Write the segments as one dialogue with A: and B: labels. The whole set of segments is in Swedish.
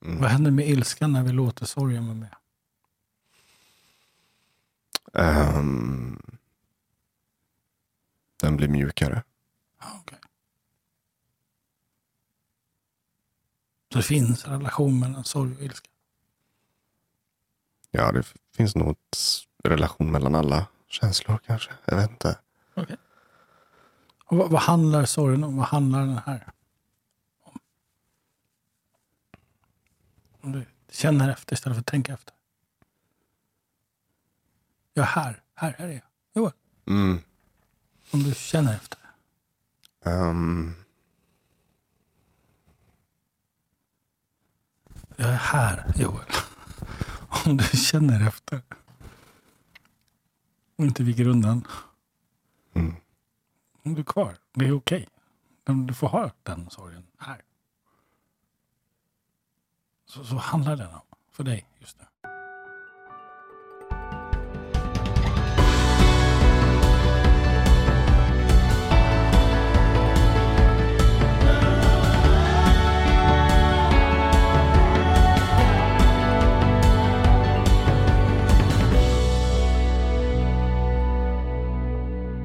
A: Vad händer med ilskan när vi låter sorgen vara med?
B: Ehm, den blir mjukare.
A: Okej. Så det finns en relation mellan sorg och ilska?
B: Ja, det finns nog en relation mellan alla känslor kanske. Jag vet inte.
A: Okej. Och vad, vad handlar sorgen om? Vad handlar den här Om du känner efter istället för att tänka efter. Jag är här. Här, här är jag. Joel,
B: Mm.
A: om du känner efter.
B: Ehm,
A: Jag är här, Joel. Om du känner efter. Och inte viker undan.
B: Mm.
A: Om du är kvar. Det är okej. Men Du får ha den sorgen här. Så, så handlar den om för dig just nu.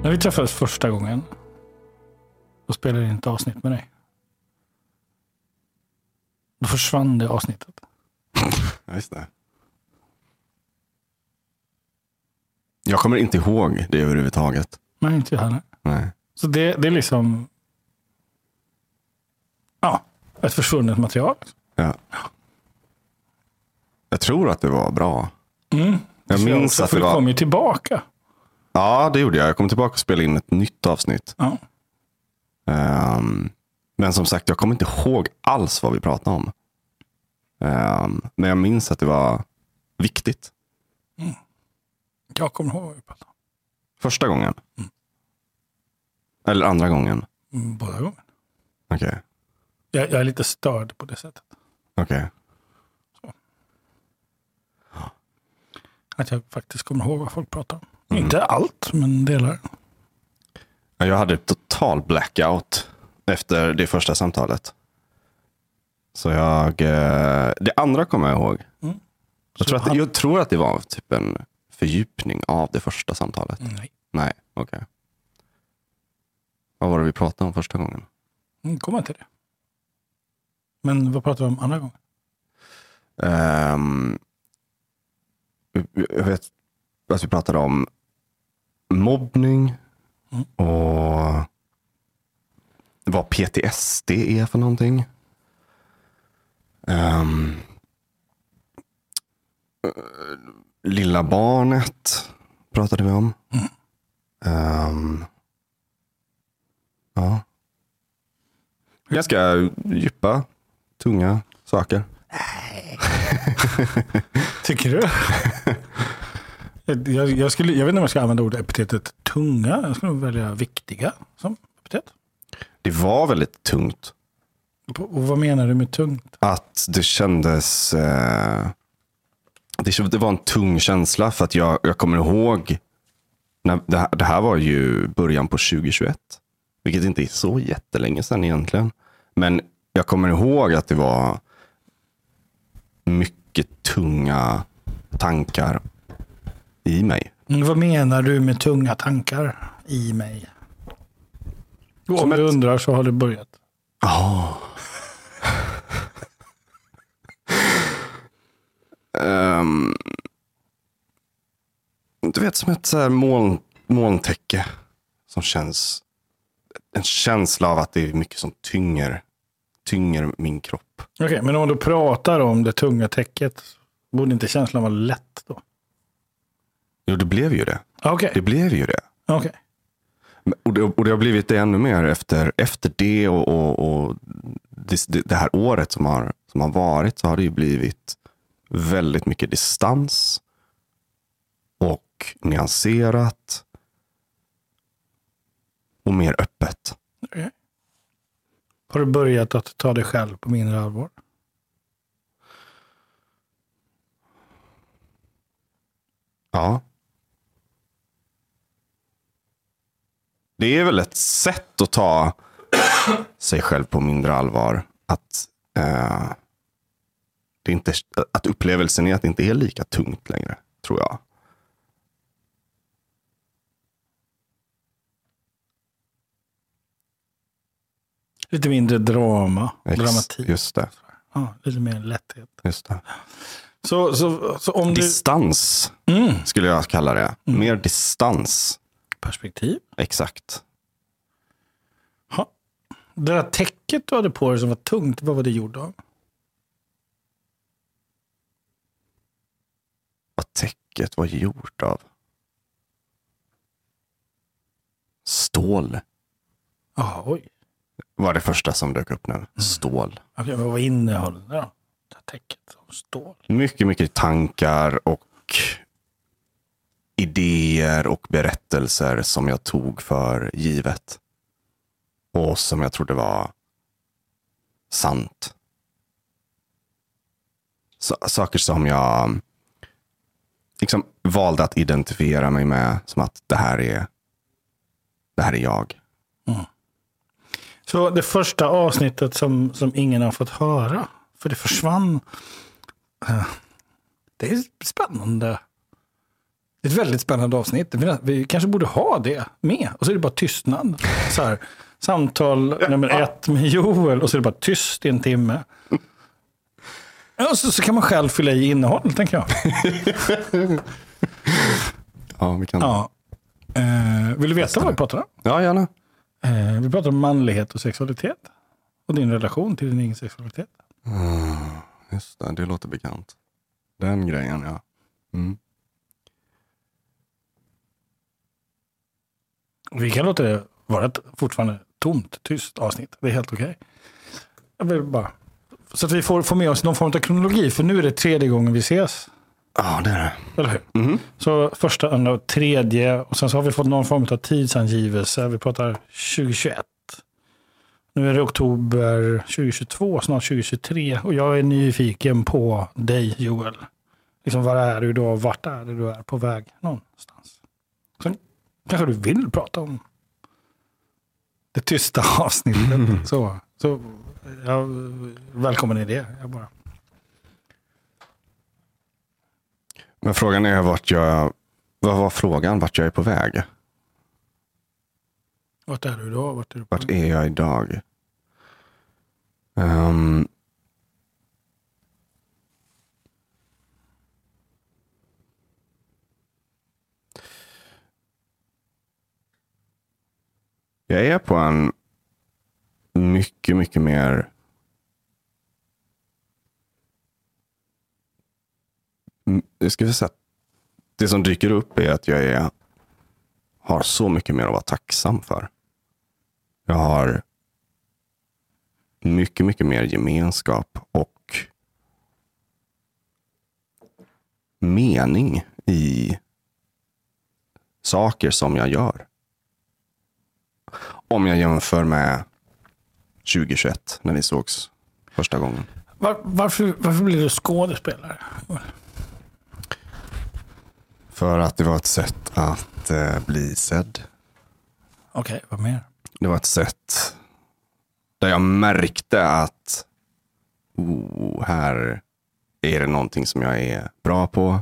A: När vi träffades första gången, då spelade jag in ett avsnitt med dig. Då försvann det avsnittet.
B: ja, just det. Jag kommer inte ihåg det överhuvudtaget.
A: Men inte jag heller.
B: Nej.
A: Så det, det är liksom ja, ett försvunnet material.
B: Ja. Jag tror att det var bra.
A: Mm.
B: Jag minns
A: också,
B: att det
A: du
B: var...
A: kom ju tillbaka.
B: Ja, det gjorde jag. Jag kom tillbaka och spelade in ett nytt avsnitt.
A: Ja.
B: Ehm, men som sagt, jag kommer inte ihåg alls vad vi pratade om. Ehm, men jag minns att det var viktigt.
A: Jag kommer ihåg vad vi pratade om.
B: Första gången. Eller andra gången.
A: Mm, Båda gångerna.
B: Okej.
A: Jag, jag är lite störd på det sättet.
B: Okej.
A: Att jag faktiskt kommer ihåg vad folk pratar om. Inte allt, men delar.
B: Ja, Jag hade total blackout efter det första samtalet. Så jag... eh, Det andra kommer jag ihåg.
A: Mm.
B: Jag, tror att, jag tror att det var typ en fördjupning av det första samtalet.
A: Nej.
B: Nej, okej. Vad var det vi pratade om första gången?
A: Mm, kommer till det. Men vad pratar vi om andra gången?
B: Ehm, jag vet att vi pratade om mobbning
A: Mm.
B: och vad PTSD är för någonting. Eh, lilla barnet pratade vi om.
A: Mm.
B: Ehm, ja. Ganska djupa, tunga saker.
A: Tycker du? jag, jag, skulle, jag vet inte om jag ska använda ordet epitetet tunga. Jag skulle välja viktiga som epitet.
B: Det var väldigt tungt.
A: Och vad menar du med tungt?
B: Att det kändes... Eh, det, det var en tung känsla för att jag, jag kommer ihåg. När, det, här, det här var ju början på 2021. Vilket inte är så jättelänge sedan egentligen. Men jag kommer ihåg att det var mycket tunga tankar i mig.
A: Vad menar du med tunga tankar i mig? Och
B: Som
A: om du
B: ett-
A: undrar så har det börjat.
B: Ja. Ehm, du vet som ett så här moln, molntäcke. Som känns. En känsla av att det är mycket som tynger. Tynger min kropp.
A: Okej, men om du pratar om det tunga täcket, borde inte känslan vara lätt då?
B: Jo, det blev ju det.
A: Okej,
B: Det blev ju det.
A: okej.
B: Och det, och det har blivit det ännu mer efter, efter det och, och, och det, det- här året som har, som har varit så har det ju blivit väldigt mycket distans och nyanserat och mer öppet.
A: Okej. Har du börjat att ta dig själv på mindre allvar?
B: Ja. Det är väl ett sätt att ta sig själv på mindre allvar. Att, eh, det inte, att upplevelsen är att det inte är lika tungt längre, tror jag.
A: Lite mindre drama,
B: Ex-
A: dramatik.
B: Just det.
A: Ja, lite mer lätthet.
B: Just det.
A: Så, så, så om du...
B: Distans
A: Mm.
B: skulle jag kalla det. Mer distans.
A: Perspektiv.
B: Exakt.
A: Ja. Det där täcket du hade på dig som var tungt, vad var det gjort av?
B: Vad täcket var gjort av. Stål
A: Ja, oj.
B: var det första som dök upp nu. Stål.
A: Okej, men vad innehöll det då? Det här täcket av stål.
B: Mycket, mycket tankar och idéer och berättelser som jag tog för givet. Och som jag trodde var sant. Så, saker som jag liksom valde att identifiera mig med som att det här är, det här är jag. Mm.
A: Så det första avsnittet som, som ingen har fått höra, för det försvann. Eh, det är spännande. Det är ett väldigt spännande avsnitt. Vi- kanske borde ha det med. Och så är det bara tystnad. Så här, samtal nummer ett med Joel och så är det bara tyst i en timme. Och så, så kan man själv fylla i innehåll, tänker jag.
B: Ja, vi kan.
A: Ja. Eh, vill du veta vad vi pratar om?
B: ja gärna.
A: Eh, vi pratar om manlighet och sexualitet. Och din relation till din egen sexualitet.
B: Just det, det låter bekant. Den grejen, ja. Mm.
A: Vi kan låta det vara ett fortfarande tomt, tyst avsnitt. Det är helt okej. Jag vill bara... Så att vi får, får med oss någon form av kronologi. För nu är det tredje gången vi ses.
B: Ja, det är det.
A: Eller hur?
B: Mhm.
A: Så första, andra och tredje. Och sen så har vi fått någon form av tidsangivelse. Vi pratar 2021. Nu är det oktober 2022, snart 2023. Och jag är nyfiken på dig Joel. Liksom, var är du då? Vart är det du är på väg någonstans? Så kanske du vill prata om det tysta avsnittet. Så, så ja, välkommen i det. Jag bara...
B: Men frågan är vart jag... Vad var frågan? Vart jag är på väg?
A: Vart är du då? Vart är du på
B: Vart är jag idag? Ehm, jag är på en mycket, mycket mer jag ska säga att det som dyker upp är att jag är, har så mycket mer att vara tacksam för. Jag har mycket, mycket mer gemenskap och mening i saker som jag gör. Om jag jämför med 2021 när vi sågs första gången.
A: Var, varför, varför blir du skådespelare?
B: För att det var ett sätt att eh, bli sedd.
A: Okej, vad mer?
B: Det var ett sätt där jag märkte att oh, här är det någonting som jag är bra på.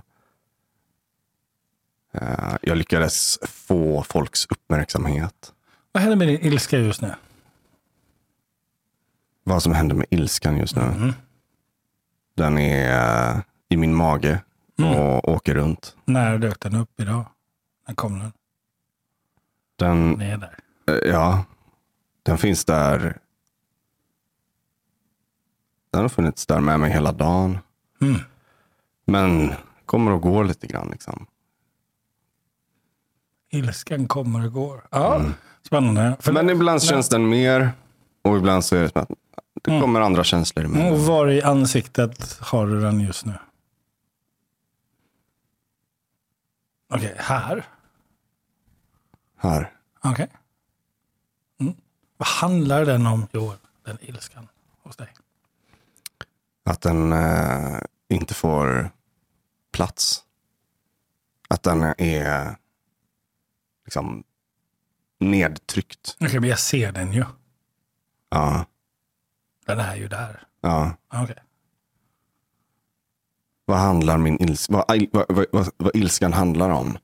B: Eh, jag lyckades få folks uppmärksamhet.
A: Vad händer med din ilska just nu?
B: Vad som händer med ilskan just nu.
A: Mhm.
B: Den är eh, i min mage och åker runt.
A: När dök den upp idag? När kom den?
B: Den,
A: Den är där.
B: eh, ja, den finns där. Den har funnits där med mig hela dagen.
A: Mm.
B: Men kommer och går lite grann. Liksom.
A: Ilskan kommer och går. Ja, spännande. För
B: Men ibland känns den mer och ibland så är det som att det
A: Mm.
B: kommer andra känslor med.
A: Och var i ansiktet har du den just nu? Okej, här.
B: Här.
A: Okej. Mm. Vad handlar den om, Joel? Den ilskan hos dig?
B: Att den eh, inte får plats. Att den är liksom nedtryckt.
A: Okej, men jag ser den ju.
B: Ja,
A: Den är ju där.
B: ja.
A: Okej.
B: vad, handlar min ils vad, vad, vad, vad, ilskan handlar om.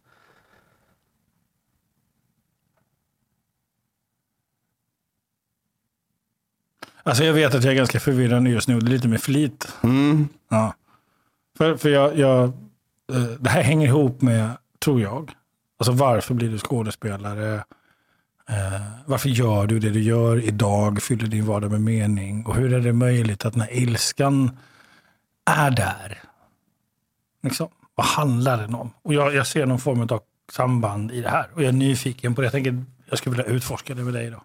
A: Alltså jag vet att jag är ganska förvirrande just nu. Det är lite med flit.
B: Mm.
A: Ja. För, för jag, jag, eh, det här hänger ihop med, tror jag, alltså varför blir du skådespelare? Eh, varför gör du det du gör idag? Fyller din vardag med mening? Och hur är det möjligt att när ilskan är där, liksom, vad handlar den om? Och jag, jag ser någon form av samband i det här. Och jag är nyfiken på det. Jag tänker jag skulle vilja utforska det med dig idag.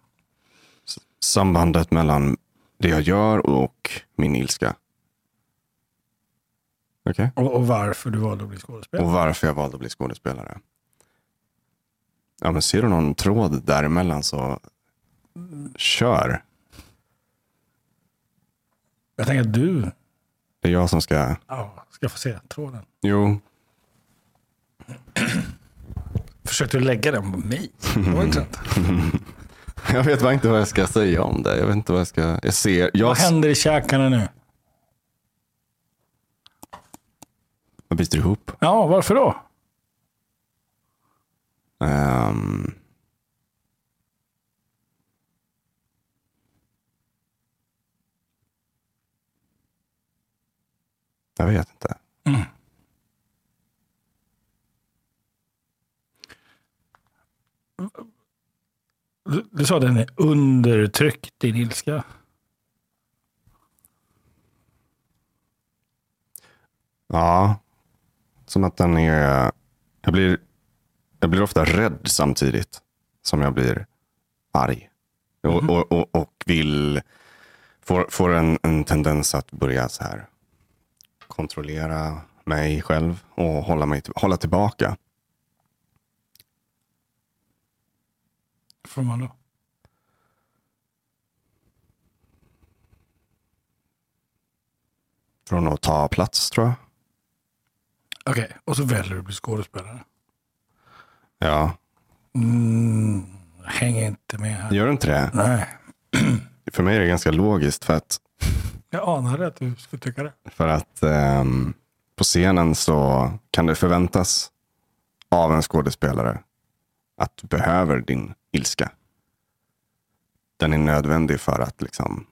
B: Sambandet mellan det jag gör och min ilska. Okej.
A: Och, och varför du valde att bli skådespelare.
B: Och varför jag valde att bli skådespelare. Ja, men ser du någon tråd däremellan så kör.
A: Jag tänker att du
B: Det är jag som ska...
A: ja, ska få se tråden.
B: Jo,
A: Försökte du lägga den på mig? Det var intressant.
B: jag vet bara inte vad jag ska säga om det. Jag vet inte vad jag ska... Jag ser... Jag,
A: Vad händer i käkarna nu?
B: jag biter ihop.
A: Ja, varför då?
B: Ehm. Jag vet inte.
A: Du, du sa att den är undertryckt, din ilska.
B: Ja, som att den är... Jag blir, jag blir ofta rädd samtidigt som jag blir arg. Och, och, och, och vill... Får, får en, en tendens att börja så här kontrollera mig själv och hålla, mig, hålla tillbaka.
A: Får man då?
B: Från att ta plats tror jag.
A: Okej, och så väljer du att bli skådespelare.
B: Ja,
A: Mm, hänger inte med här.
B: gör du inte det?
A: Nej,
B: För mig är det ganska logiskt för att
A: jag anade att du skulle tycka det.
B: För att ehm, på scenen så kan det förväntas av en skådespelare att du behöver din ilska. Den är nödvändig för att liksom,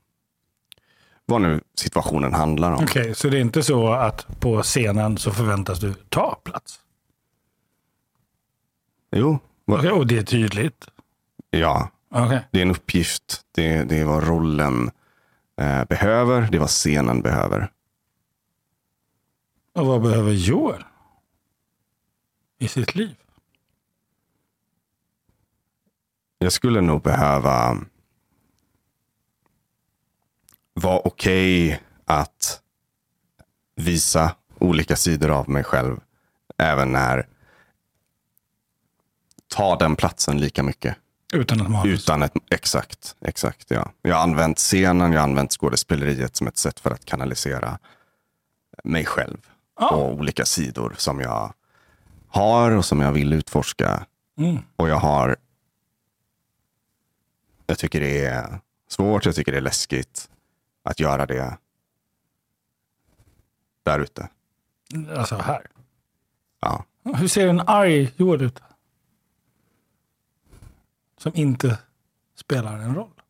B: vad nu situationen handlar om.
A: Okej, så det är inte så att på scenen så förväntas du ta plats?
B: Jo,
A: Okej, och det är tydligt?
B: ja,
A: Okej.
B: det är en uppgift. Det, det är vad rollen eh, behöver. Det är vad scenen behöver.
A: Och vad behöver Joel i sitt liv?
B: Jag skulle nog behöva vara okej att visa olika sidor av mig själv. Även när ta den platsen lika mycket.
A: Utan att man
B: Utan ett, exakt, exakt. Ja. Jag har använt scenen, jag har använt skådespeleriet som ett sätt för att kanalisera mig själv.
A: Ja.
B: Och olika sidor som jag har och som jag vill utforska.
A: Mm.
B: Och jag har... Jag tycker det är svårt, jag tycker det är läskigt att göra det där ute.
A: Alltså här.
B: Ja.
A: Hur ser en arg Joel ut? Som inte spelar en roll.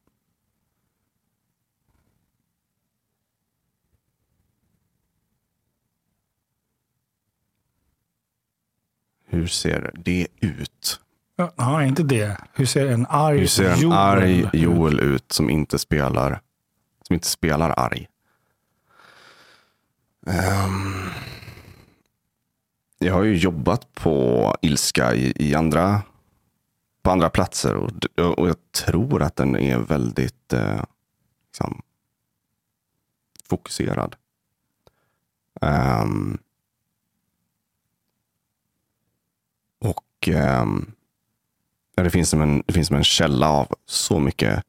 B: Hur ser det ut?
A: Ja, nej, inte det. Hur ser en arg
B: Hur ser en
A: Joel
B: arg
A: ut?
B: Joel ut som inte spelar, som inte spelar arg? Ehm, jag har ju jobbat på ilska i, i andra, på andra platser och, och jag tror att den är väldigt eh, liksom, fokuserad. Um, och um, det finns som en, det finns som en källa av så mycket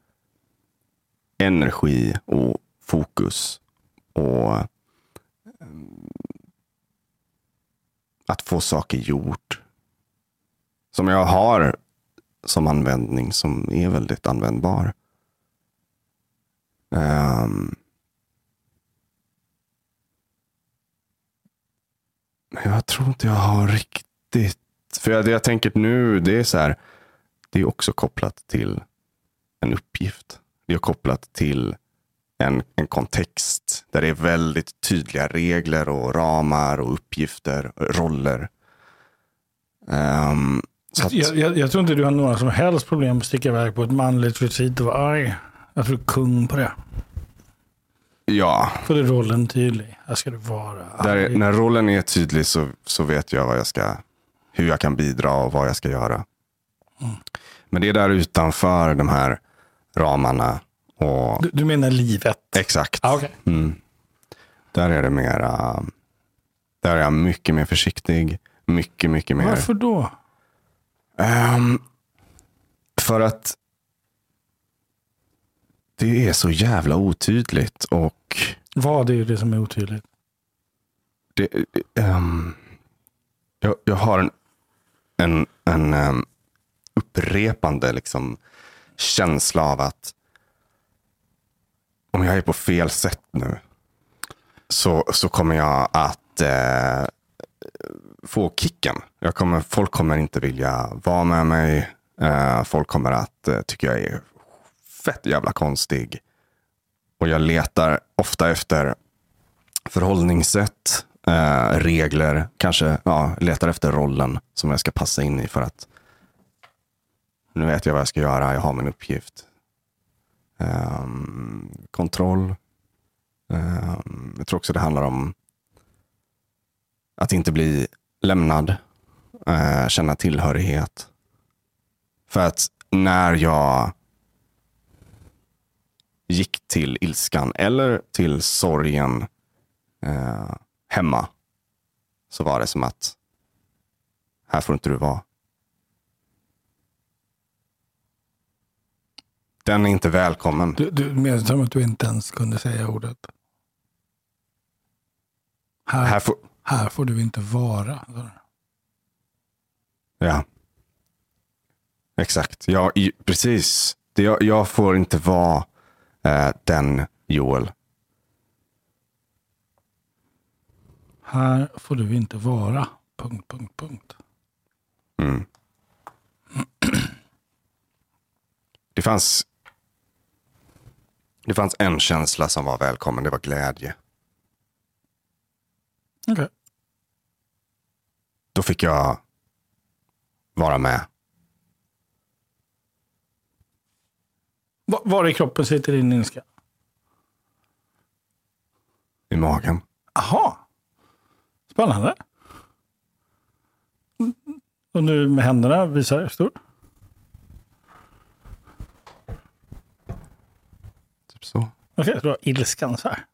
B: energi och fokus. Och um, att få saker gjort. Som jag har som användning som är väldigt användbar. Um, Men jag tror inte jag har riktigt. För jag, det jag tänker nu, det är så här. Det är också kopplat till en uppgift. Det är kopplat till en, en kontext där det är väldigt tydliga regler och ramar och uppgifter, roller. Um, att,
A: Jag, jag, jag tror inte du har några som helst problem att sticka iväg på ett manligt retreat och vara arg. Jag tror du är kung på det.
B: ja,
A: För det är rollen tydlig. Här ska du vara
B: där, när rollen är tydlig så, så vet jag, vad jag ska, hur jag kan bidra och vad jag ska göra. Men det är där utanför de här ramarna. Och,
A: Du, du menar livet?
B: exakt.
A: Ah, okay.
B: Mm. Där är det mera, där är jag mycket mer försiktig. Mycket, mycket mer.
A: Varför då?
B: Ehm, för att det är så jävla otydligt och
A: Vad är det som är otydligt?
B: det, ehm, jag, jag har en, en, en ehm, upprepande liksom, känsla av att om jag är på fel sätt nu så, så kommer jag att eh, få kicken. Jag kommer, folk kommer inte vilja vara med mig. Eh, folk kommer att eh, tycka jag är fett jävla konstig. Och jag letar ofta efter förhållningssätt, eh, regler, kanske ja, letar efter rollen som jag ska passa in i för att nu vet jag vad jag ska göra, jag har min uppgift. Um, kontroll. Um, jag tror också det handlar om att inte bli lämnad, eh, känna tillhörighet. För att när jag gick till ilskan eller till sorgen eh, hemma så var det som att här får inte du vara. Den är inte välkommen.
A: Du, du menar som att du inte ens kunde säga ordet? Här,
B: Här får,
A: här får du inte vara.
B: ja. Exakt. Ja, i, precis. Det, jag, jag får inte vara eh, den Joel.
A: Här får du inte vara. Punkt, punkt, punkt.
B: Mm. Det fanns det fanns en känsla som var välkommen. Det var glädje.
A: Okej.
B: Då fick jag vara med.
A: Va- Var i kroppen sitter din ilska?
B: I magen.
A: Aha. Spännande. Och nu med händerna visar stor.
B: Typ så.
A: Okej, så du har ilskan så här.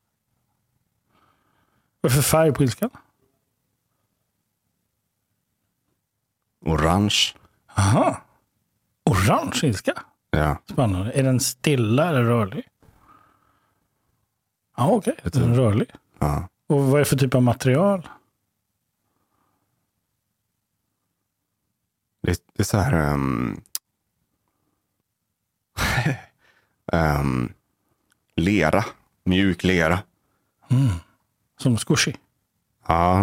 A: Vad är för färg på ilskan?
B: Orange.
A: Aha. Orange ilska.
B: Ja.
A: Spännande. Är den stilla eller rörlig? Ja, okej. Den är rörlig.
B: ja.
A: Och vad är det för typ av material?
B: Det, det är så här... Um, um, lera. Mjuk lera.
A: Som squishy?
B: Ja,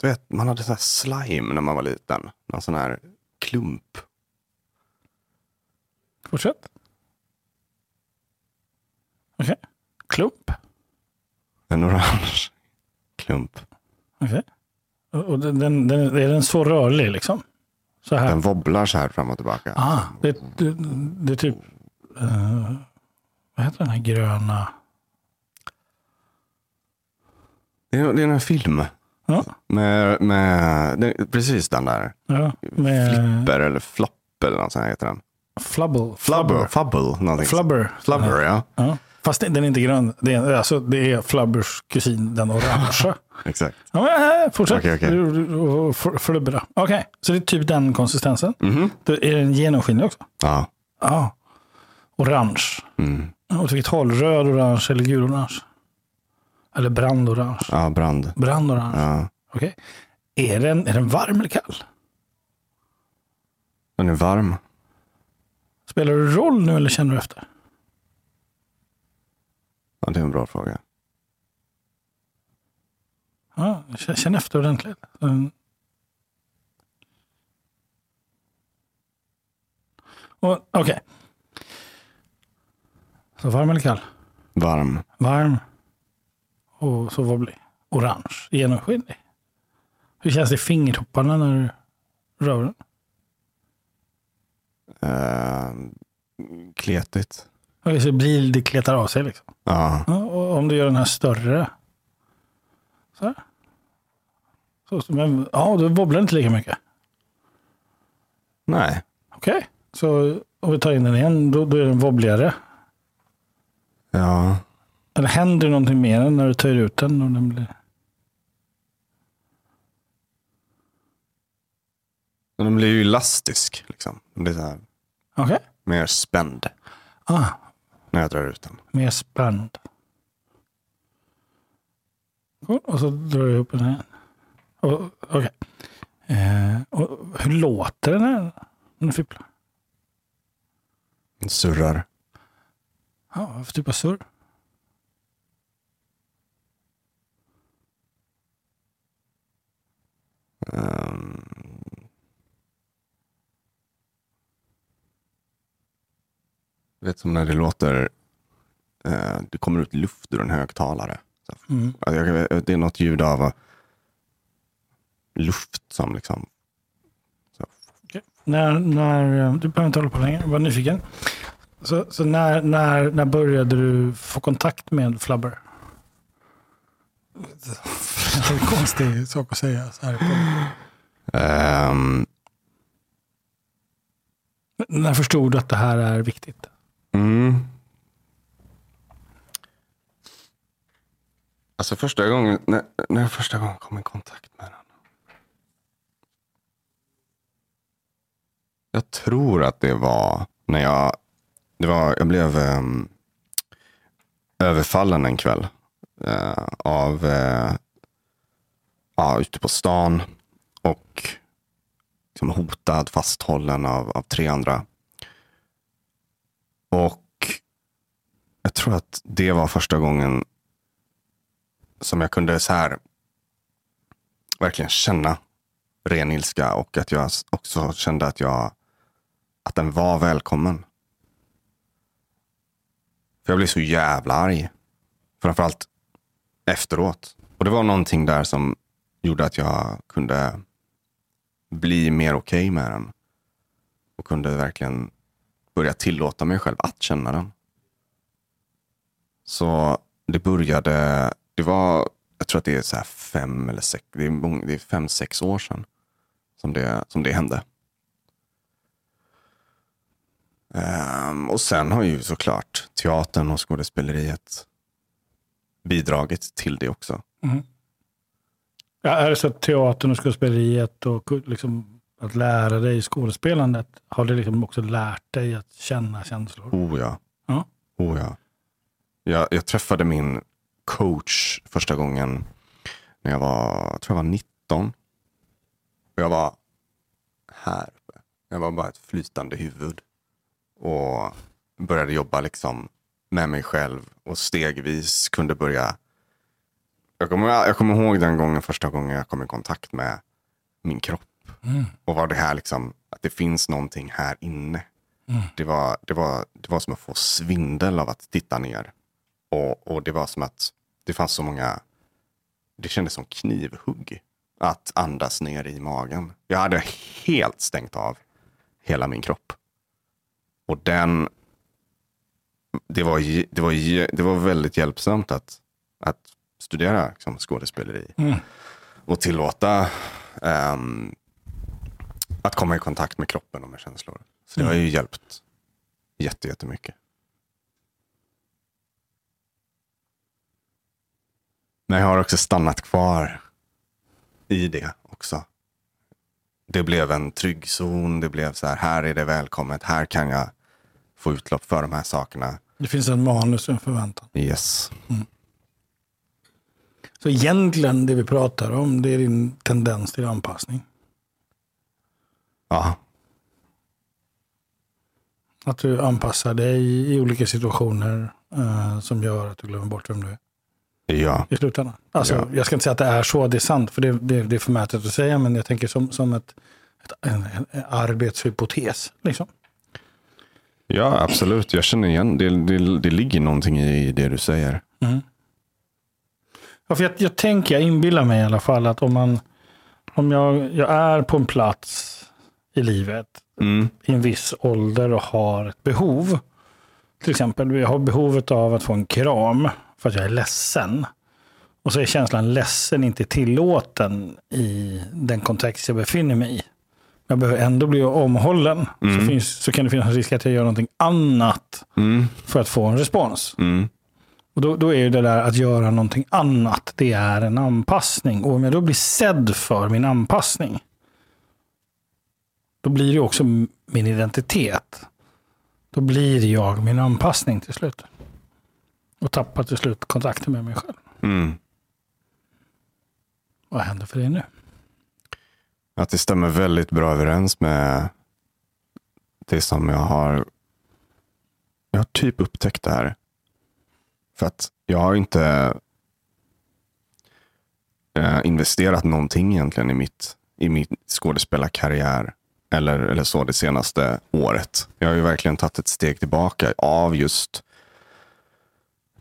B: du vet, man hade så här slime när man var liten. Någon sån här klump.
A: Fortsätt. Okej. Klump.
B: En orange klump.
A: Okej. Och och den, den, den, är den så rörlig liksom? Så här?
B: Den wobblar så här fram och tillbaka.
A: Ah, det, det, det är typ... eh, vad heter den här gröna?
B: Det, är, det är en film.
A: Ja,
B: Med, med det, precis den där.
A: ja med
B: Flipper eller flopp eller något sånt heter den.
A: flubble.
B: Flubber. Fubble. Någonting.
A: Flubber.
B: Flubber, ja.
A: Ja. Fast den är inte grön. Det är, alltså, det är Flubbers kusin, den orangea.
B: Exakt.
A: Ja, men, äh, fortsätt. Och fl- Flubbra. Okej, så det är typ den konsistensen.
B: Mhm.
A: Då är den genomskinlig också?
B: Ja.
A: Ja. Orange.
B: Mm.
A: Åt vilket håll? Röd, orange eller gul, orange? Eller brandorange?
B: Ja, brand.
A: Brandorange.
B: Ja.
A: Okej. Är, den, är den varm eller kall?
B: Den är varm.
A: Spelar det roll nu eller känner du efter?
B: Ja, det är en bra fråga.
A: Ja, känn efter ordentligt. Mm. Okej. Så varm eller kall?
B: Varm.
A: Varm. Och så vad blir Orange. Genomskinlig. Hur känns det i fingertopparna när du rör den?
B: Eh, kletigt.
A: Okej, så blir det kletar av sig liksom.
B: Ja.
A: Ja, och om du gör den här större. Så här. Så, men, ja, då wobblar inte lika mycket.
B: Nej.
A: Okej, så om vi tar in den igen, då, då är den wobbligare.
B: Ja.
A: Eller händer det någonting mer när du tar ut den? Och den blir...
B: Den blir ju elastisk. Liksom. Den blir så här
A: Okej,
B: mer spänd
A: ah,
B: när jag drar ut den.
A: mer spänd. Och så drar du ihop den här. Okej. Eh, och hur låter den här du fipplar?
B: Den surrar.
A: Ja, vad för typ av surr?
B: Ehm. Du vet som när det låter, eh, det kommer ut luft ur en högtalare.
A: Mm.
B: Jag- Det är något ljud av eh, luft som liksom,
A: När, när, eh, du behöver inte hålla på längre, jag var nyfiken. Så, så när, när, när började du få kontakt med Flubber? Det är en konstig sak att säga. Så här. på-
B: ehm,
A: När förstod du att det här är viktigt?
B: Mm. Alltså första gången, när, när jag första gången kom i kontakt med den. Jag tror att det var när jag, det var, jag blev um, överfallen en kväll. eh, av, uh, ja, ute på stan. Och liksom hotad, fasthållen av, av tre andra. Och jag tror att det var första gången som jag kunde så här verkligen känna ren ilska och att jag också kände att jag att den var välkommen. För jag blev så jävla arg. Framförallt efteråt. Och det var någonting där som gjorde att jag kunde bli mer okej okay med den. Och kunde verkligen börja tillåta mig själv att känna den. Så det började, det var, jag tror att det är så här fem eller sex, det är, många, det är fem, sex år sedan som det, som det hände. Um, och sen har ju såklart teatern och skådespeleriet bidragit till det också.
A: Mm. Ja, är det så att teatern och skådespeleriet och liksom att lära dig skådespelandet, har det liksom också lärt dig att känna känslor?
B: Oh ja.
A: Ja.
B: Oh ja. Jag, jag träffade min coach första gången när jag var, jag tror jag var 19. Och jag var här uppe. Jag var bara ett flytande huvud. Och började jobba liksom med mig själv och stegvis kunde börja. Jag kommer, jag kommer ihåg den gången, första gången jag kom i kontakt med min kropp.
A: Mm.
B: Och var det här liksom, att det finns någonting här inne. Det, var, det, var, det var som att få svindel av att titta ner. Och, och det var som att det fanns så många, det kändes som knivhugg att andas ner i magen. Jag hade helt stängt av hela min kropp. Och den, det var, det var, det var väldigt hjälpsamt att, att studera liksom, skådespeleri.
A: Mm.
B: Och tillåta ehm, att komma i kontakt med kroppen och med känslor. Så det har ju hjälpt jätte, jättemycket. Men jag har också stannat kvar i det också. Det blev en trygg zon. Det blev så här, här är det välkommet. Här kan jag få utlopp för de här sakerna.
A: Det finns en manus och en förväntan.
B: Yes.
A: Så egentligen det vi pratar om, det är din tendens till anpassning.
B: Ja,
A: Att du anpassar dig i olika situationer eh, som gör att du glömmer bort vem du är.
B: Ja.
A: i slutändan. Alltså,
B: Ja.
A: Jag ska inte säga att det är så, det är sant, för det, det, det är förmätet att säga, men jag tänker som, som ett, ett, en, en, arbetshypotes. Liksom.
B: ja, absolut. Jag känner igen. Det, det, det ligger någonting i det du säger.
A: Ja, för jag, jag tänker, jag inbillar mig i alla fall att om man, om jag, jag är på en plats i livet
B: Mm.
A: i en viss ålder och har ett behov. Till exempel, jag har behovet av att få en kram för att jag är ledsen. Och så är känslan ledsen inte tillåten i den kontext jag befinner mig i. Jag behöver ändå bli omhållen. Så, finns, så kan det finnas en risk att jag gör någonting annat
B: Mm.
A: för att få en respons.
B: Mm.
A: Och då, då är ju det där att göra någonting annat, det är en anpassning. Och om jag då blir sedd för min anpassning, då blir det också min identitet. Då blir jag min anpassning till slut. Och tappar till slut kontakten med mig själv.
B: Mm.
A: Vad händer för dig nu?
B: Att det stämmer väldigt bra överens med det som jag har. Jag har typ upptäckt det här. För att jag har inte eh, investerat någonting egentligen i mitt, i mitt skådespelarkarriär. Eller, eller så det senaste året. Jag har ju verkligen tagit ett steg tillbaka av just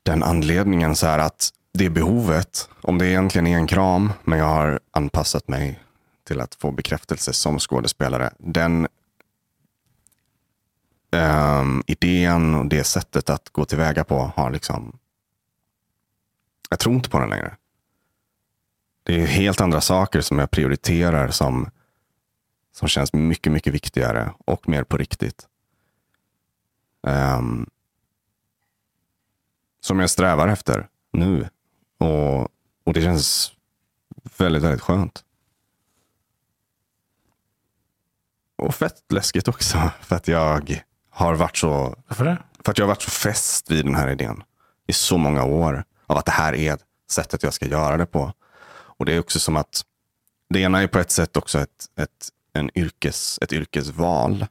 B: den anledningen så här att det behovet, om det egentligen är en kram, men jag har anpassat mig till att få bekräftelse som skådespelare. Den um, idén och det sättet att gå tillväga på har liksom... Jag tror inte på den längre. Det är helt andra saker som jag prioriterar som, som känns mycket, mycket viktigare och mer på riktigt. Ehm, som jag strävar efter nu. Och, och det känns väldigt, väldigt skönt. Och fett läskigt också. För att jag har varit så,
A: Varför det?
B: för att jag har varit så fäst vid den här idén i så många år. Av att det här är sättet jag ska göra det på. Och det är också som att det ena är på ett sätt också ett, ett, en yrkes, ett yrkesval.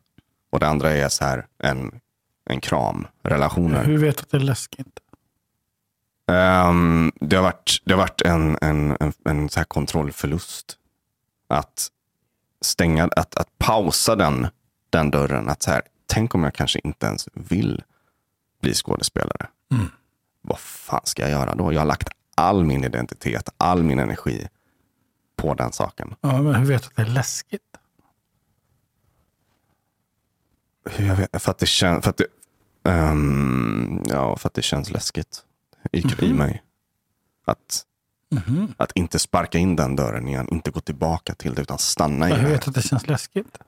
B: Och det andra är så här en, en kram, relationer.
A: Hur vet du att det är läskigt?
B: Ehm, det har varit, det har varit en, en, en, en så här kontrollförlust. Att stänga, att, att pausa den, den dörren. Att så här, tänk om jag kanske inte ens vill bli skådespelare.
A: Mm.
B: Vad fan ska jag göra då? Jag har lagt all min identitet, all min energi på den saken.
A: Ja, men hur vet du att det är läskigt?
B: Hur jag vet, för att det känns, för att det, ehm, ja, för att det känns läskigt i, i mig. Att,
A: Mhm.
B: att inte sparka in den dörren igen, inte gå tillbaka till det utan stanna i
A: Men hur
B: det.
A: vet du att det känns läskigt?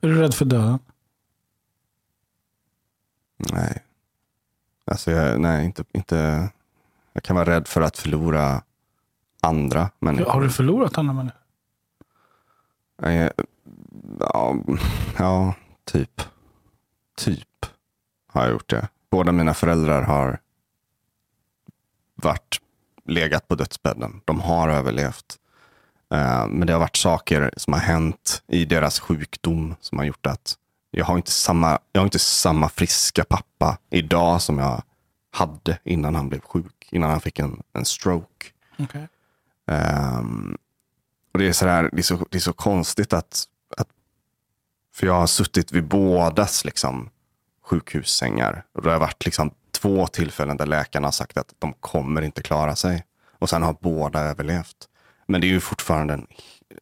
A: Är du rädd för döden?
B: Nej. Alltså jag, nej, inte, inte. Jag kan vara rädd för att förlora andra människor.
A: Har du förlorat andra människor?
B: Nej, Ja, ja, typ. Typ har jag gjort det. Båda mina föräldrar har varit legat på dödsbädden. De har överlevt. Eh, Men det har varit saker som har hänt i deras sjukdom som har gjort att jag har inte samma, jag har inte samma friska pappa idag som jag hade innan han blev sjuk. Innan han fick en, en stroke.
A: Okay.
B: Ehm, och det är, så här, det, är så, det är så konstigt att, att... För jag har suttit vid bådas liksom, sjukhussängar. Och det har varit liksom två tillfällen där läkarna har sagt att de kommer inte klara sig. Och sen har båda överlevt. Men det är ju fortfarande en,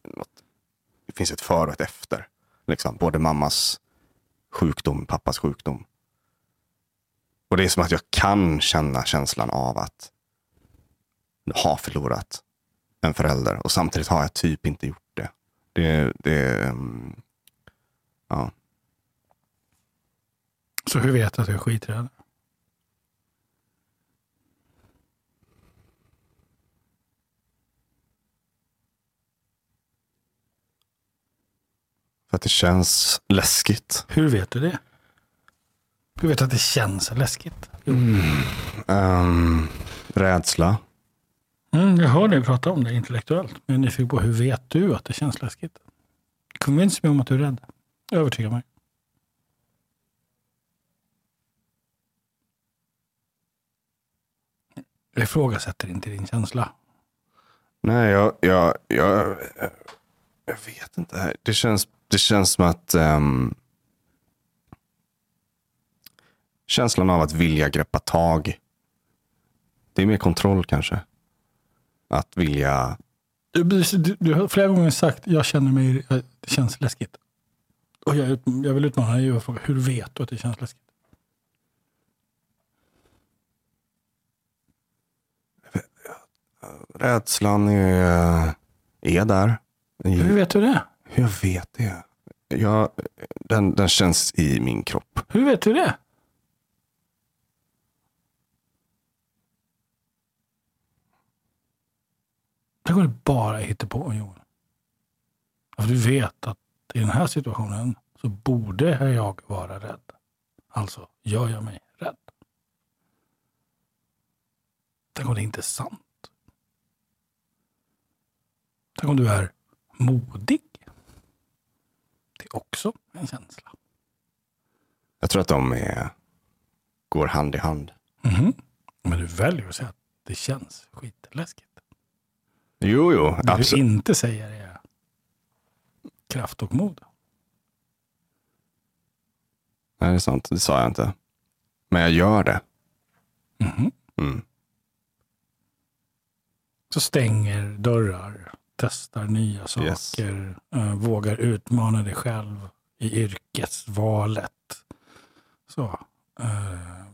B: något, det finns ett före och ett efter. Liksom, både mammas sjukdom, pappas sjukdom. Och det är som att jag kan känna känslan av att ha förlorat en förälder och samtidigt har jag typ inte gjort det. Det, det mm, ja.
A: Så hur vet du att du är skiträdd?
B: För att det känns läskigt.
A: Hur vet du det? Hur vet du att det känns läskigt?
B: Um, rädsla.
A: Mm, jag hör dig prata om det intellektuellt. Men jag är nyfiken på hur vet du att det känns läskigt? Convince mig om att du är rädd. Övertyga mig. Jag ifrågasätter inte din känsla.
B: Nej, jag, jag, jag, jag vet inte. Det känns, det känns som att um, känslan av att vilja greppa tag. Det är mer kontroll kanske. Att vilja...
A: Du, du, du har flera gånger sagt jag känner mig, det känns läskigt. Och jag, jag vill utmana dig och fråga, hur vet du att det känns läskigt?
B: Rädslan är, är där.
A: Hur vet du det?
B: Jag vet det. Jag, den, den känns i min kropp.
A: Hur vet du det? Tänk om det bara hittar på Johan. Du vet att i den här situationen så borde jag vara rädd. Alltså gör jag mig rädd. Tänk om det inte är sant. Tänk om du är modig. Det är också en känsla.
B: Jag tror att de är, går hand i hand.
A: Mm -hmm. Men du väljer att säga att det känns skitläskigt.
B: Jo, jo.
A: Det absolut. du inte säger är kraft och mod.
B: Nej, det är sant. Det sa jag inte. Men jag gör det.
A: Mm -hmm. mm. Så stänger dörrar, testar nya saker, yes. uh, vågar utmana dig själv i yrkesvalet. Så, uh,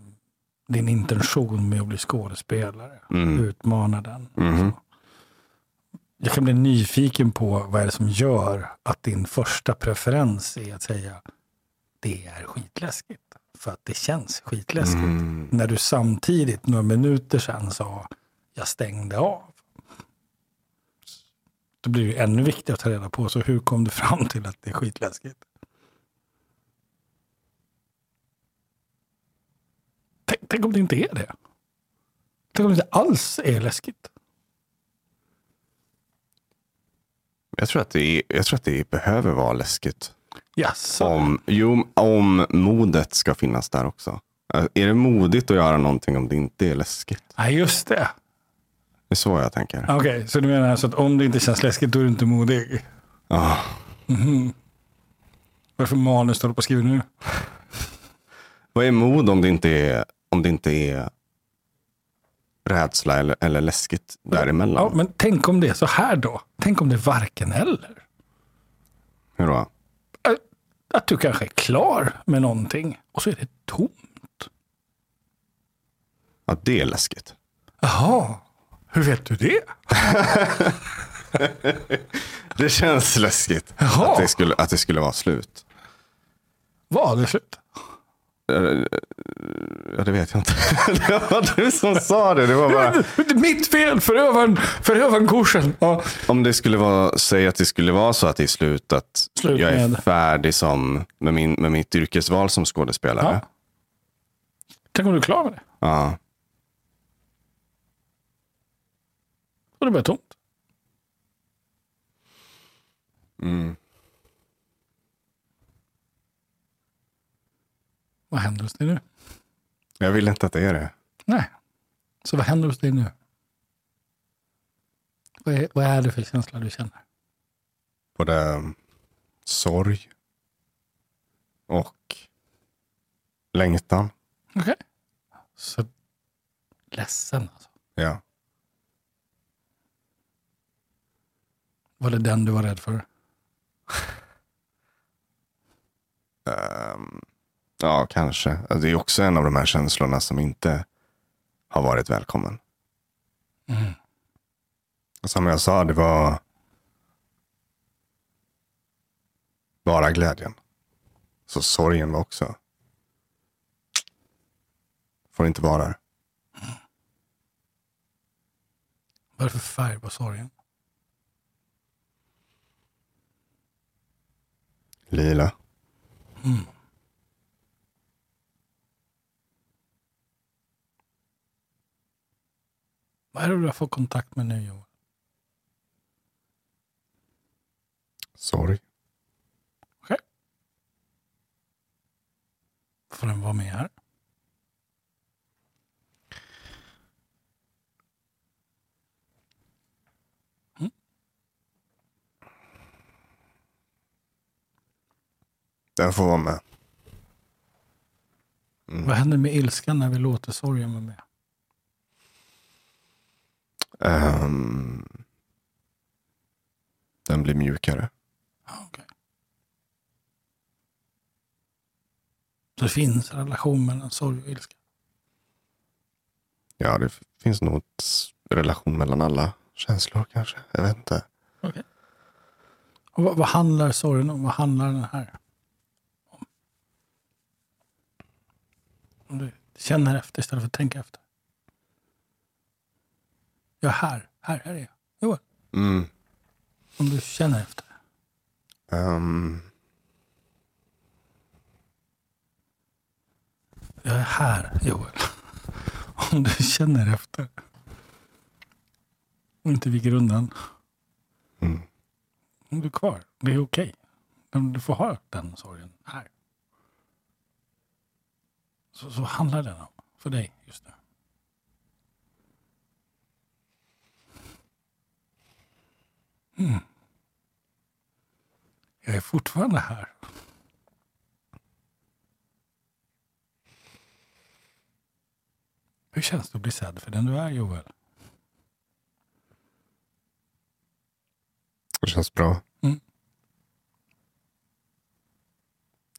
A: din intention med att bli skådespelare, mm. utmana den.
B: Mm.
A: Jag kan bli nyfiken på vad är det som gör att din första preferens är att säga det är skitläskigt. För att det känns skitläskigt. Mm. När du samtidigt några minuter sedan sa jag stängde av. Då blir det ännu viktigare att ta reda på, så hur kom du fram till att det är skitläskigt? Tänk, tänk om det inte är det? Tänk om det inte alls är läskigt?
B: Jag tror att det, är, jag tror att det behöver vara läskigt.
A: Yes.
B: Om, jo, om modet ska finnas där också. Är det modigt att göra någonting om det inte är läskigt?
A: Nej, just det.
B: Det är så jag tänker.
A: Okej, okay, så du menar alltså att om det inte känns läskigt, då är du inte modig?
B: Ja.
A: Mm -hmm. Varför manus du håller på att skriva nu?
B: Vad är mod om det inte är, om det inte är rädsla eller, eller läskigt däremellan?
A: Ja, men tänk om det är så här då? Tänk om det är varken eller?
B: Hur då?
A: Att du kanske är klar med någonting och så är det tomt.
B: Ja, det är läskigt.
A: Jaha, hur vet du det?
B: det känns läskigt att det, skulle, att det skulle vara slut.
A: Var det slut?
B: Ja, det vet jag inte. det var du som sa det. Det var bara...
A: Mitt fel, förövaren, förövaren kursen. Ja.
B: Om det skulle vara, säg att det skulle vara så att det är slut, att slut jag är färdig som, med, min, med mitt yrkesval som skådespelare. Ja.
A: Tänk om du är klar med det.
B: Ja.
A: Och det blir tomt.
B: Mm.
A: Vad händer hos dig nu?
B: Jag vill inte att det är det.
A: Nej. Så vad händer hos dig nu? Vad är, vad är det för känsla du känner?
B: Både um, sorg och längtan.
A: Okej. Okay. Så ledsen alltså?
B: Ja.
A: Var det den du var rädd för?
B: um, Ja, kanske. Alltså, det är också en av de här känslorna som inte har varit välkommen.
A: Mm.
B: Som jag sa, det var bara glädjen. Så sorgen var också. Får inte vara där.
A: Mm. Vad är det för färg på sorgen?
B: Lila.
A: Mm. Vad är det du har fått kontakt med nu Johan?
B: Sorry.
A: Okej. Okay. Får den vara med här?
B: Den får vara med.
A: Vad händer med ilskan när vi låter sorgen vara med?
B: Ehm, den blir mjukare.
A: Okej. Så det finns en relation mellan sorg och ilska?
B: Ja, det finns nog en relation mellan alla känslor kanske. Jag vet inte.
A: Okej. Och vad, vad handlar sorgen om? Vad handlar den här Om du känner efter istället för att tänka efter. Jag är här. Här, här är jag. Joel,
B: Mm.
A: om du känner efter.
B: Ehm,
A: Jag är här, Joel. Om du känner efter. Och inte viker undan.
B: Mm.
A: Om du är kvar. Det är okej. Men Du får ha den sorgen här. Så, så handlar den om för dig just nu. Mm. Jag är fortfarande här. Hur känns det att bli sedd för den du är, Joel?
B: det känns bra.
A: Mm.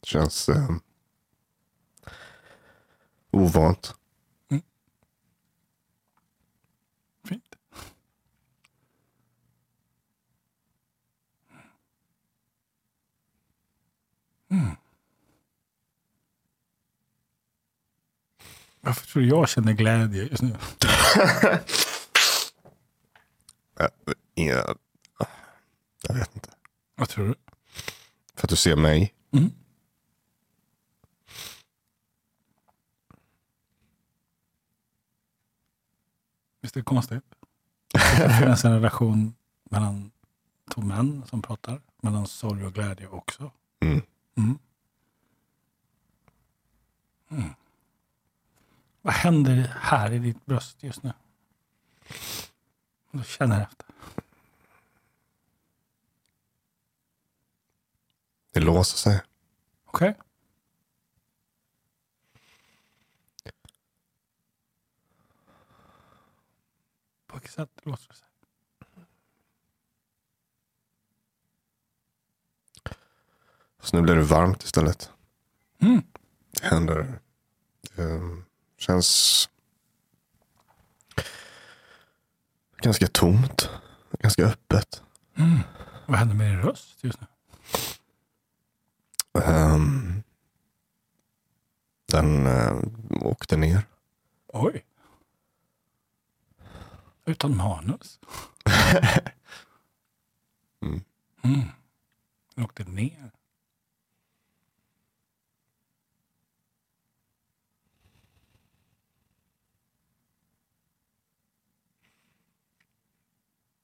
B: Det känns ehm, ovant.
A: Fint. Mm. Varför tror du jag känner glädje just nu?
B: Äh, jag vet inte.
A: Vad tror du?
B: För att du ser mig.
A: Mm. Visst är det konstigt? Det finns en relation mellan två män som pratar. Mellan sorg och glädje också.
B: Mm.
A: Mm. Mm. Vad händer här i ditt bröst just nu? Du känner efter.
B: Det låser sig.
A: Okej? På det sig?
B: Så nu blir det varmt istället.
A: Mm.
B: Det händer. Det ehm, känns ganska tomt. Ganska öppet.
A: Mm. Vad händer med din röst just nu?
B: Ehm, den uh, åkte ner.
A: Oj. Utan manus.
B: Mm.
A: Mm. Den åkte ner.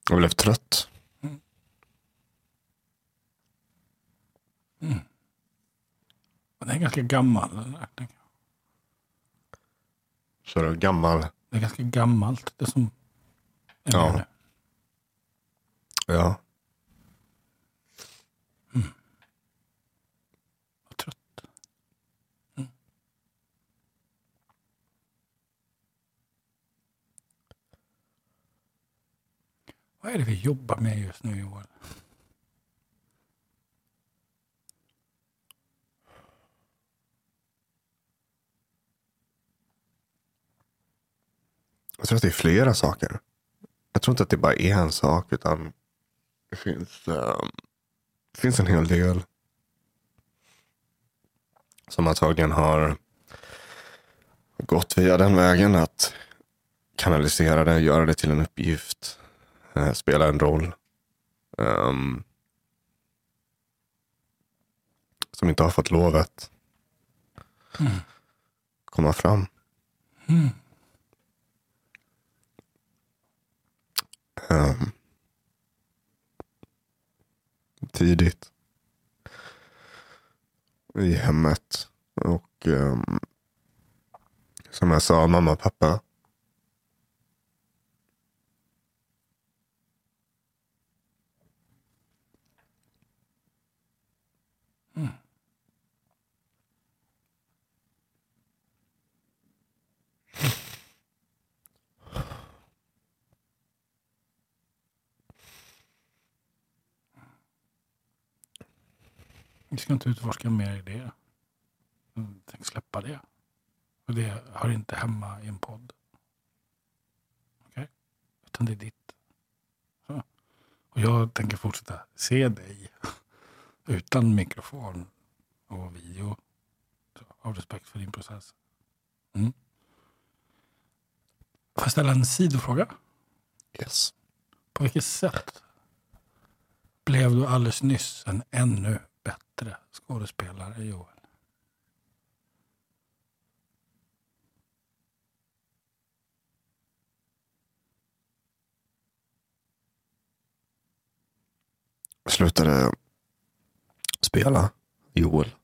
B: Jag blev trött.
A: Och Den är ganska gammal. den där.
B: Så det är gammal.
A: Det är ganska gammalt det som är
B: Ja.
A: nu.
B: Ja.
A: Och trött. Mm. Vad är det vi jobbar med just nu Joel?
B: Jag tror att det är flera saker. Jag tror inte att det bara är en sak. Utan det finns, ehm, det finns en hel del. Som antagligen har gått via den vägen. Att kanalisera det, göra det till en uppgift. eh, spela en roll. ehm, som inte har fått lovet komma fram.
A: Mm.
B: Ehm, tidigt. I hemmet. Och um, som jag sa, mamma och pappa.
A: Ska inte utforska mer i det. Mm, Tänk släppa det. Och det hör inte hemma i en podd. Okej? Utan det är ditt. Så. Och jag tänker fortsätta se dig utan mikrofon och video. Så, av respekt för din process. Mm. Får jag ställa en sidofråga?
B: Yes.
A: På vilket sätt blev du alldeles nyss en ännu bättre skådespelare, Joel?
B: Slutade spela Joel.